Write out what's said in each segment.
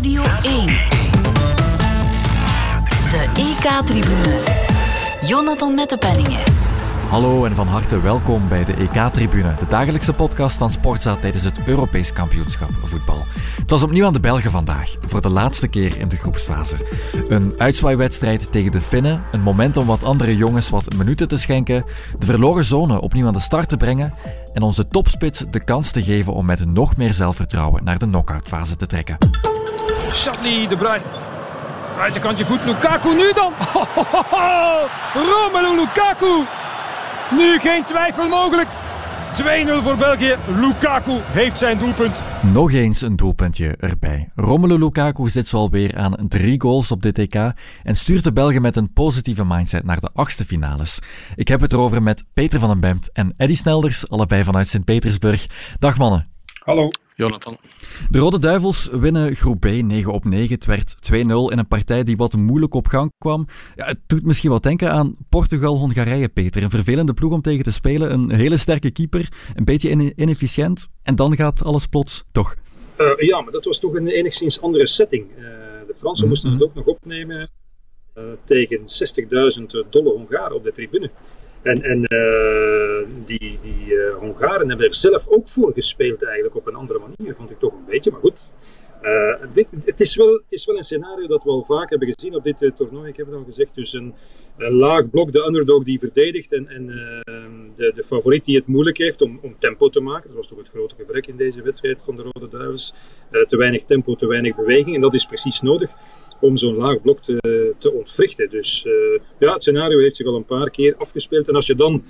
Radio 1. De EK-tribune. Jonathan Mettepenningen. Hallo en van harte welkom bij de EK-tribune, de dagelijkse podcast van Sportza tijdens het Europees kampioenschap voetbal. Het was opnieuw aan de Belgen vandaag, voor de laatste keer in de groepsfase. Een uitzwaaiwedstrijd tegen de Finnen, een moment om wat andere jongens wat minuten te schenken, de verloren zone opnieuw aan de start te brengen en onze topspits de kans te geven om met nog meer zelfvertrouwen naar de knock-outfase te trekken. Charlie de Bruin. Uit de kantje voet Lukaku nu dan. Romelu Lukaku. Nu geen twijfel mogelijk. 2-0 voor België. Lukaku heeft zijn doelpunt. Nog eens een doelpuntje erbij. Romelu Lukaku zit zo alweer aan drie goals op dit EK en stuurt de Belgen met een positieve mindset naar de achtste finales. Ik heb het erover met Peter van den Bemt en Eddy Snelders, allebei vanuit Sint-Petersburg. Dag mannen. Hallo. Jonathan. De Rode Duivels winnen groep B 9 op 9. Het werd 2-0 in een partij die wat moeilijk op gang kwam. Ja, het doet misschien wat denken aan Portugal-Hongarije, Peter. Een vervelende ploeg om tegen te spelen. Een hele sterke keeper, een beetje inefficiënt. En dan gaat alles plots, toch? Uh, ja, maar dat was toch een enigszins andere setting. Uh, de Fransen mm moesten het ook nog opnemen uh, tegen 60.000 dolle Hongaren op de tribune. En, en uh, die, die uh, Hongaren hebben er zelf ook voor gespeeld eigenlijk op een andere manier, vond ik toch een beetje. Maar goed, dit, het, is wel, het is wel een scenario dat we al vaak hebben gezien op dit toernooi. Ik heb het al gezegd, dus een, een, laag blok, de underdog die verdedigt en, en de, de favoriet die het moeilijk heeft om, om tempo te maken. Dat was toch het grote gebrek in deze wedstrijd van de Rode Duivels. te weinig tempo, te weinig beweging en dat is precies nodig om zo'n laag blok te, te ontwrichten. Dus uh, ja, het scenario heeft zich al een paar keer afgespeeld. En als je dan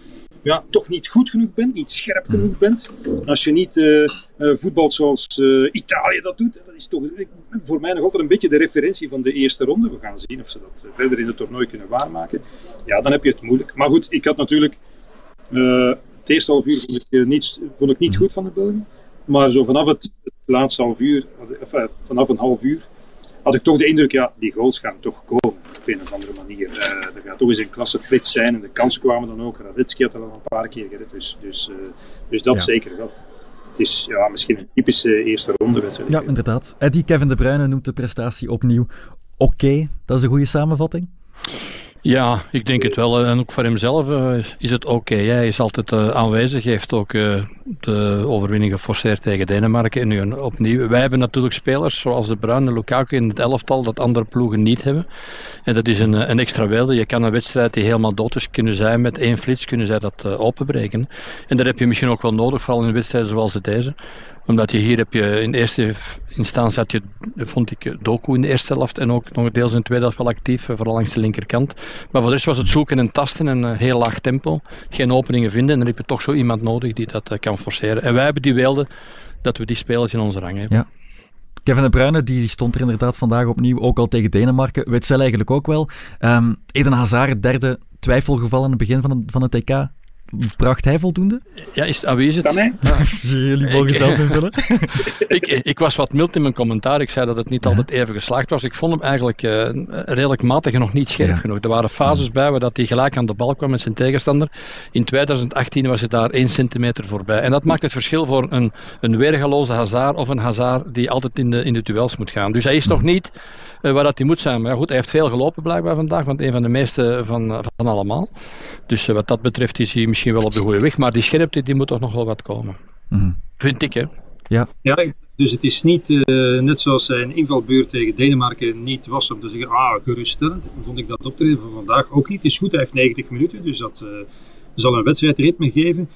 ja, toch niet goed genoeg bent, niet scherp genoeg bent, als je niet uh, uh, voetbalt zoals Italië dat doet, dat is toch voor mij nog altijd een beetje de referentie van de eerste ronde. We gaan zien of ze dat verder in het toernooi kunnen waarmaken. Ja, dan heb je het moeilijk. Maar goed, ik had natuurlijk het eerste half uur vond ik, niet, vond ik niet goed van de Belgen. Maar zo vanaf het, het laatste half uur, enfin, vanaf een half uur, had ik toch de indruk, ja, die goals gaan toch komen op een of andere manier. Uh, er gaat toch eens een klasse flits zijn en de kansen kwamen dan ook. Raditski had dat al een paar keer gered, dus, dus, uh, dus dat ja. zeker wel. Het is ja, misschien een typische eerste ronde wedstrijd. Ja, inderdaad. Eddie Kevin De Bruyne noemt de prestatie opnieuw oké. Okay. Dat is een goede samenvatting. Ja, ik denk het wel. En ook voor hemzelf uh, is het oké. Hij is altijd uh, aanwezig. Heeft ook de overwinning geforceerd tegen Denemarken. En nu opnieuw. Wij hebben natuurlijk spelers zoals de Bruin en Lukaku in het elftal dat andere ploegen niet hebben. En dat is een, een extra wilde. Je kan een wedstrijd die helemaal dood is kunnen zijn. Met één flits kunnen zij dat openbreken. En dat heb je misschien ook wel nodig, vooral in wedstrijden zoals deze omdat je hier heb je in eerste instantie je, vond ik Doku in de eerste helft en ook nog deels in de tweede helft wel actief, vooral langs de linkerkant. Maar voor de rest was het zoeken en tasten en een heel laag tempo. Geen openingen vinden en dan heb je toch zo iemand nodig die dat kan forceren. En wij hebben die wilde dat we die spelers in onze rang hebben. Ja. Kevin De Bruyne die stond er inderdaad vandaag opnieuw, ook al tegen Denemarken. Zij eigenlijk ook wel. Um, Eden Hazard, derde twijfelgeval in het begin van het, van het TK. Bracht hij voldoende? Ja, is het aanwezig? Ja. Jullie mogen zelf invullen. ik, ik was wat mild in mijn commentaar. Ik zei dat het niet altijd even geslaagd was. Ik vond hem eigenlijk uh, redelijk matig en nog niet scherp ja. genoeg. Er waren fases bij waar dat hij gelijk aan de bal kwam met zijn tegenstander. In 2018 was hij daar 1 centimeter voorbij. En dat maakt het verschil voor een, een weergaloze Hazard of een Hazard die altijd in de, in de duels moet gaan. Dus hij is nog niet uh, waar dat hij moet zijn. Maar goed, hij heeft veel gelopen blijkbaar vandaag, want een van de meeste van, van allemaal. Dus uh, wat dat betreft is hij misschien wel op de goede weg, maar die scherpte die moet toch nog wel wat komen. Mm. Vind ik, hè? Ja. ja, dus het is niet, uh, net zoals zijn invalbeurt tegen Denemarken niet was om te zeggen, ah, geruststellend, vond ik dat optreden van vandaag ook niet. Het is goed, hij heeft 90 minuten, dus dat uh, zal een wedstrijdritme geven.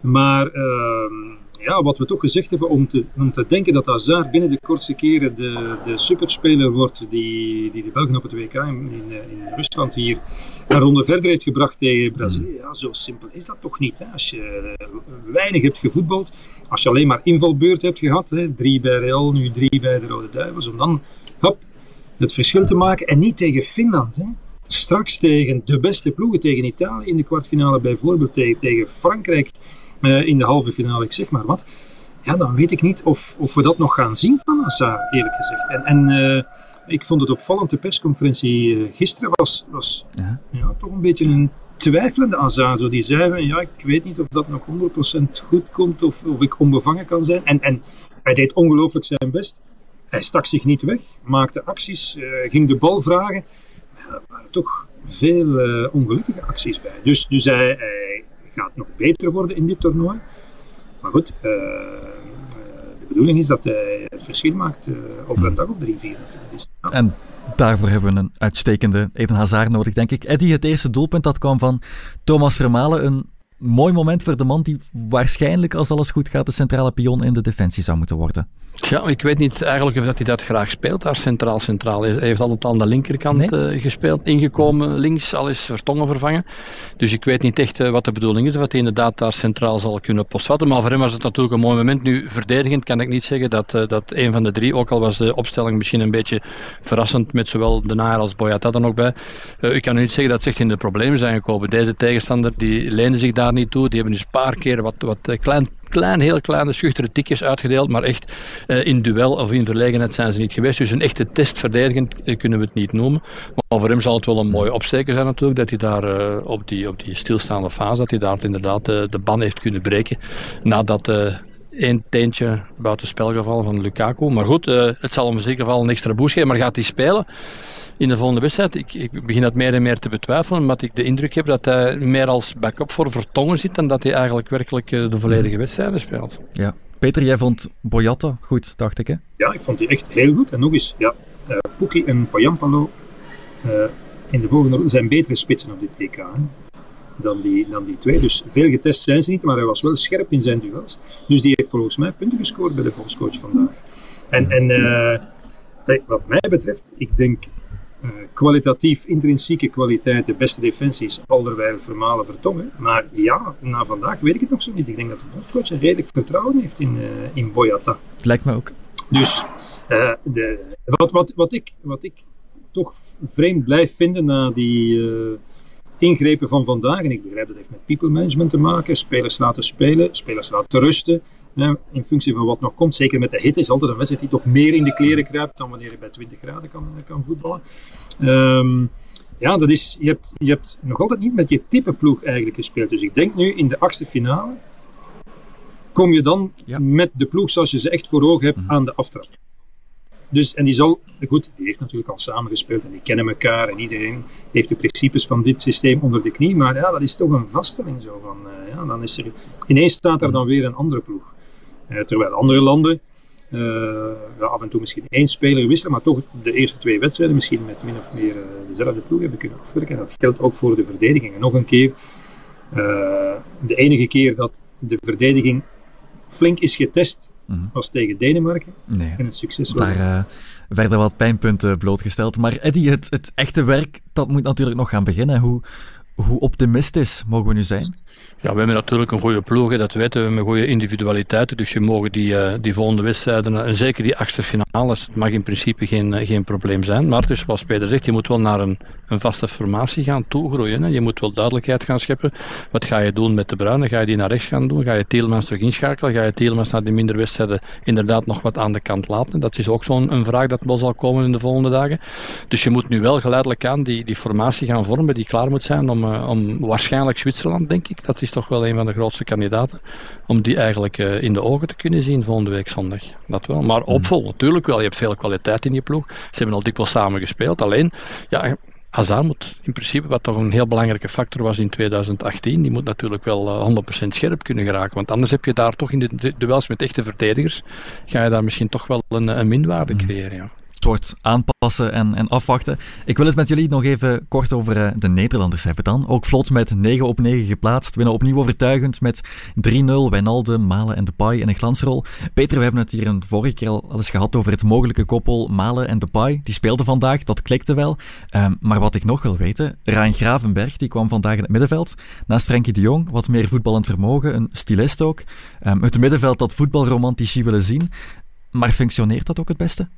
Maar uh, ja, wat we toch gezegd hebben, om te, om te denken dat Hazard binnen de kortste keren de, de superspeler wordt die, die de Belgen op het WK in, in, in Rusland hier een ronde verder heeft gebracht tegen Brazilië. Ja, zo simpel is dat toch niet. Hè? Als je weinig hebt gevoetbald, als je alleen maar invalbeurt hebt gehad, hè, drie bij Real, nu drie bij de Rode Duivels, om dan hop, het verschil te maken en niet tegen Finland. Hè? Straks tegen de beste ploegen, tegen Italië in de kwartfinale bijvoorbeeld, tegen, tegen Frankrijk uh, in de halve finale, ik zeg maar wat. Ja, dan weet ik niet of, of we dat nog gaan zien van Hazard, eerlijk gezegd. En, en uh, ik vond het opvallend, de persconferentie uh, gisteren was, was ja. ja. toch een beetje een twijfelende Hazard. Zo die zei, ja, ik weet niet of dat nog 100% goed komt of, of ik onbevangen kan zijn. En, en hij deed ongelooflijk zijn best. hij stak zich niet weg, maakte acties, ging de bal vragen. Maar er waren toch veel ongelukkige acties bij. Dus, dus hij, hij, gaat nog beter worden in dit toernooi. Maar goed, de bedoeling is dat hij het verschil maakt over een dag of drie, vier natuurlijk. Dus, En daarvoor hebben we een uitstekende Eden Hazard nodig, denk ik. Eddie, het eerste doelpunt dat kwam van Thomas Vermalen. Een mooi moment voor de man die waarschijnlijk, als alles goed gaat, de centrale pion in de defensie zou moeten worden. Ja, ik weet niet eigenlijk of dat hij dat graag speelt, daar centraal-centraal. Hij heeft altijd aan de linkerkant eh, gespeeld, ingekomen links, al is Vertongen vervangen. Dus ik weet niet echt uh, wat de bedoeling is, of hij inderdaad daar centraal zal kunnen postvatten. Maar voor hem was het natuurlijk een mooi moment. Nu, verdedigend kan ik niet zeggen dat, uh, dat een van de drie, ook al was de opstelling misschien een beetje verrassend met zowel De Naar als Boyata er nog bij. ik kan niet zeggen dat ze echt in de problemen zijn gekomen. Deze tegenstander, die leende zich daar niet toe. Die hebben dus een paar keer wat, wat klein klein, heel kleine, schuchtere tikjes uitgedeeld. Maar echt uh, in duel of in verlegenheid zijn ze niet geweest. Dus een echte test verdedigend uh, kunnen we het niet noemen. Maar voor hem zal het wel een mooie opsteken zijn natuurlijk. Dat hij daar uh, op, die, op die stilstaande fase, dat hij daar inderdaad de ban heeft kunnen breken. Nadat één teentje buiten spel gevallen van Lukaku. Maar goed, het zal hem ieder geval een extra boost geven. Maar gaat hij spelen? In de volgende wedstrijd. Ik, ik, begin dat meer en meer te betwijfelen, omdat ik de indruk heb dat hij meer als backup voor Vertongen zit dan dat hij eigenlijk werkelijk eh, de volledige wedstrijden speelt. Ja. Peter, jij vond Boyata goed, dacht ik hè? Ja, ik vond die echt heel goed. En nog eens, ja, uh, Puki en Poyampalo uh, in de volgende ronde zijn betere spitsen op dit EK hè, dan, die, dan die twee. Dus veel getest zijn ze niet, maar hij was wel scherp in zijn duels. Dus die heeft volgens mij punten gescoord bij de bondscoach vandaag. En, en uh, wat mij betreft, ik denk kwalitatief, intrinsieke kwaliteit, de beste defensies, alderwijl vermalen vertongen. Maar ja, na vandaag weet ik het nog zo niet. Ik denk dat de bondscoach een redelijk vertrouwen heeft in, uh, in Boyata. Het lijkt me ook. Dus uh, de, wat, wat, wat, ik, wat ik toch vreemd blijf vinden na die ingrepen van vandaag, en ik begrijp dat heeft met people management te maken, spelers laten spelen, spelers laten rusten, in functie van wat nog komt, zeker met de hitte, is altijd een wedstrijd die toch meer in de kleren kruipt dan wanneer je bij 20 graden kan, kan voetballen. Um, ja, dat is, je, hebt, je hebt nog altijd niet met je type ploeg eigenlijk gespeeld. Dus ik denk nu in de achtste finale kom je dan ja. met de ploeg zoals je ze echt voor ogen hebt mm -hmm. aan de aftrap. Dus, en die zal, goed, die heeft natuurlijk al samengespeeld en die kennen elkaar en iedereen heeft de principes van dit systeem onder de knie. Maar ja, dat is toch een vaststelling zo van, uh, ja, dan is er, ineens staat er dan weer een andere ploeg. Uh, terwijl andere landen ja, af en toe misschien één speler wisselen, maar toch de eerste twee wedstrijden misschien met min of meer dezelfde ploeg hebben kunnen afwerken. En dat geldt ook voor de verdediging. En nog een keer, de enige keer dat de verdediging flink is getest mm-hmm. was tegen Denemarken. Nee, en het succes was. Daar uh, werden wat pijnpunten blootgesteld. Maar Eddie, het, het echte werk dat moet natuurlijk nog gaan beginnen. Hoe, hoe optimistisch mogen we nu zijn? Ja, we hebben natuurlijk een goede ploeg, dat weten we, met goede individualiteiten. Dus je mogen die, uh, die volgende wedstrijden, en zeker die achtste finales, het mag in principe geen, uh, geen probleem zijn. Maar dus, zoals Peter zegt, je moet wel naar een, een vaste formatie gaan toegroeien. Hè. Je moet wel duidelijkheid gaan scheppen. Wat ga je doen met de Bruinen? Ga je die naar rechts gaan doen? Ga je Tielmans terug inschakelen? Ga je Tielmans naar die minder wedstrijden inderdaad nog wat aan de kant laten? Dat is ook zo'n vraag dat wel zal komen in de volgende dagen. Dus je moet nu wel geleidelijk aan die, die formatie gaan vormen die klaar moet zijn om, om waarschijnlijk Zwitserland, denk ik. Dat is toch wel een van de grootste kandidaten. Om die eigenlijk uh, in de ogen te kunnen zien volgende week zondag. Dat wel. Maar opvol, natuurlijk wel. Je hebt veel kwaliteit in je ploeg. Ze hebben al dikwijls samen gespeeld. Alleen, ja, Hazard moet in principe, wat toch een heel belangrijke factor was in 2018, die moet natuurlijk wel uh, 100% scherp kunnen geraken. Want anders heb je daar toch in de duels met echte verdedigers, ga je daar misschien toch wel een, een minwaarde creëren. Ja wordt aanpassen en, en afwachten. Ik wil het met jullie nog even kort over uh, de Nederlanders hebben dan. Ook vlot met 9 op 9 geplaatst. Winnen opnieuw overtuigend met 3-0. Wijnaldum, Malen en Depay in een glansrol. Peter, we hebben het hier een vorige keer al eens gehad over het mogelijke koppel Malen en Depay. Die speelden vandaag, dat klikte wel. Um, maar wat ik nog wil weten, Rijn Gravenberg die kwam vandaag in het middenveld. Naast Frenkie de Jong, wat meer voetballend vermogen, een stylist ook. Um, het middenveld dat voetbalromantici willen zien. Maar functioneert dat ook het beste?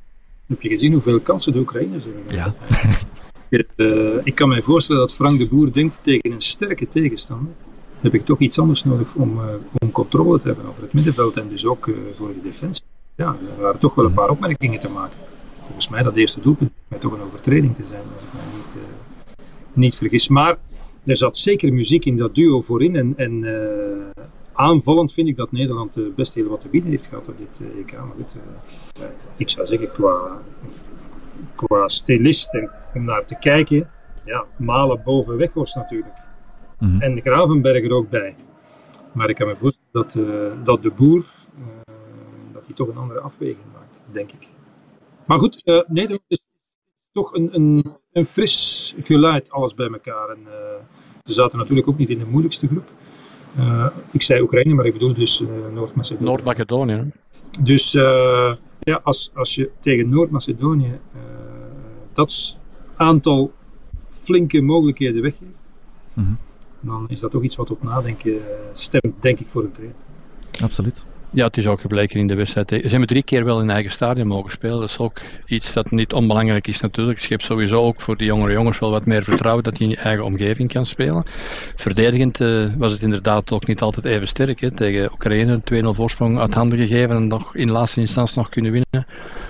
Heb je gezien hoeveel kansen de Oekraïners hebben? Ja. uh, ik kan mij voorstellen dat Frank de Boer denkt tegen een sterke tegenstander heb ik toch iets anders nodig om, uh, om controle te hebben over het middenveld en dus ook uh, voor de defensie. Ja, er waren toch wel een paar opmerkingen te maken. Volgens mij dat eerste doelpunt met toch een overtreding te zijn, als ik mij niet, niet vergis. Maar er zat zeker muziek in dat duo voorin en, en aanvallend vind ik dat Nederland best heel wat te bieden heeft gehad op dit EK. Maar goed, ik zou zeggen, qua, qua stilist en om naar te kijken, ja, Malen boven Weghorst natuurlijk. Mm -hmm. En Gravenberg er ook bij. Maar ik kan me voorstellen dat, dat de boer dat hij toch een andere afweging maakt, denk ik. Maar goed, Nederland is toch een, een, een fris geluid, alles bij elkaar. En, ze zaten natuurlijk ook niet in de moeilijkste groep. Uh, ik zei Oekraïne, maar ik bedoel dus uh, Noord-Macedonië. Noord-Macedonië. Dus uh, ja, als, als je tegen Noord-Macedonië dat aantal flinke mogelijkheden weggeeft, mm -hmm. dan is dat toch iets wat op nadenken stemt, denk ik, voor een trainer. Absoluut. Ja, het is ook gebleken in de wedstrijd. Ze hebben drie keer wel in eigen stadion mogen spelen. Dat is ook iets dat niet onbelangrijk is natuurlijk. Je hebt sowieso ook voor die jongere jongens wel wat meer vertrouwen dat je in je eigen omgeving kan spelen. Verdedigend uh, was het inderdaad ook niet altijd even sterk. Tegen Oekraïne 2-0 voorsprong uit handen gegeven en nog in laatste instantie nog kunnen winnen.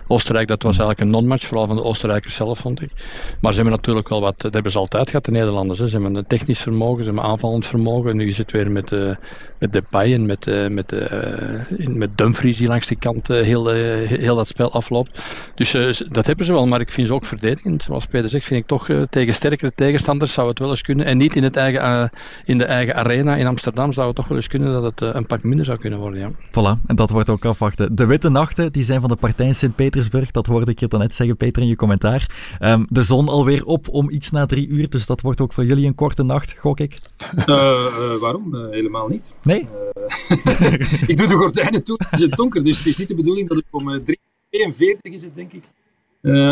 Oostenrijk, dat was eigenlijk een non-match, vooral van de Oostenrijkers zelf, vond ik. Maar ze hebben natuurlijk wel wat, dat hebben ze altijd gehad, de Nederlanders. Ze hebben een technisch vermogen, ze hebben aanvallend vermogen. En nu is het weer met, uh, met Depay en met, uh, met uh, met Dumfries die langs die kant heel, heel dat spel afloopt. Dus dat hebben ze wel, maar ik vind ze ook verdedigend. Zoals Peter zegt, vind ik toch tegen sterkere tegenstanders zou het wel eens kunnen. En niet in, het eigen, in de eigen arena in Amsterdam zou het toch wel eens kunnen dat het een pak minder zou kunnen worden. Ja. Voilà, en dat wordt ook afwachten. De witte nachten die zijn van de partij in Sint-Petersburg, dat hoorde ik je dan net zeggen, Peter, in je commentaar. Um, de zon alweer op om iets na drie uur, dus dat wordt ook voor jullie een korte nacht, gok ik. waarom? helemaal niet. Nee? ik doe de gordijnen toe, het is donker, dus het is niet de bedoeling dat ik om uh, 42 is het denk ik,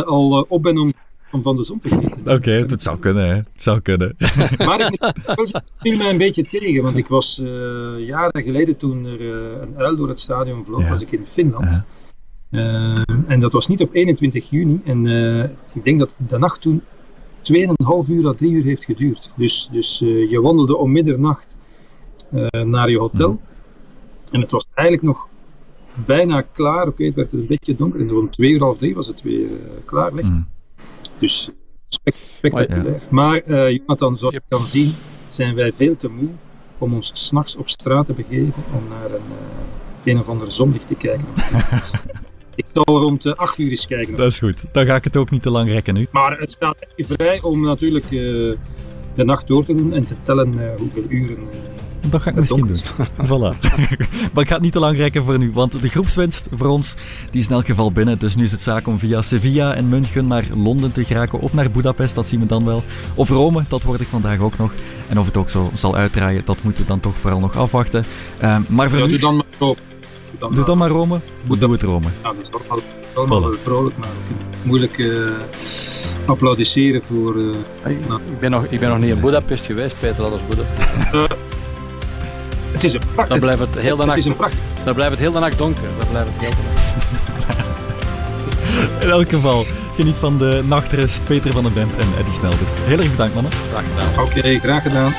al op ben om, om, van de zon te genieten. Oké, okay, het zou kunnen, hè. Het zou kunnen. maar het viel mij een beetje tegen, want ik was uh, jaren geleden toen er een uil door het stadion vloog, ja. was ik in Finland. -huh. En dat was niet op 21 juni. En ik denk dat de nacht toen 2,5 uur à 3 uur heeft geduurd. Dus, dus je wandelde om middernacht naar je hotel. -huh. En het was eigenlijk nog bijna klaar. Oké, okay, het werd een beetje donker. En om twee uur, half drie was het weer uh, klaar licht. Mm. Dus spectaculair. Oh, ja. Maar uh, Jonathan, zoals je kan zien, zijn wij veel te moe om ons s'nachts op straat te begeven om naar een, uh, een of ander zonlicht te kijken. Ik zal rond uh, 8 uur eens kijken. Dat is goed. Dan ga ik het ook niet te lang rekken nu. Maar het staat vrij om natuurlijk uh, de nacht door te doen en te tellen uh, hoeveel uren dat ga ik misschien doen. voilà. maar ik ga het niet te lang rekken voor nu, want de groepswinst voor ons die is in elk geval binnen. Dus nu is het zaak om via Sevilla en München naar Londen te geraken of naar Budapest, dat zien we dan wel. Of Rome, dat word ik vandaag ook nog. En of het ook zo zal uitdraaien, dat moeten we dan toch vooral nog afwachten. Uh, maar voor ja, nu... Dan maar Rome. Doe dan, doe dan maar Rome. Doe, doe het Rome. Ja, dat is wel voilà. vrolijk, maar moeilijk uh, applaudisseren voor... Uh, hey, ik, ben nog, ik ben nog niet in Budapest geweest, Peter, dat is Budapest. Het is een prachtig. Dan blijft het heel de nacht. Het is een prachtig. Dan blijft het heel de nacht donker. Dan blijft het heel de nacht. In elk geval, geniet van de nachtrust. Peter van den Bent en Eddie Snelders. Heel erg bedankt, mannen. Graag gedaan. Oké, okay, graag gedaan.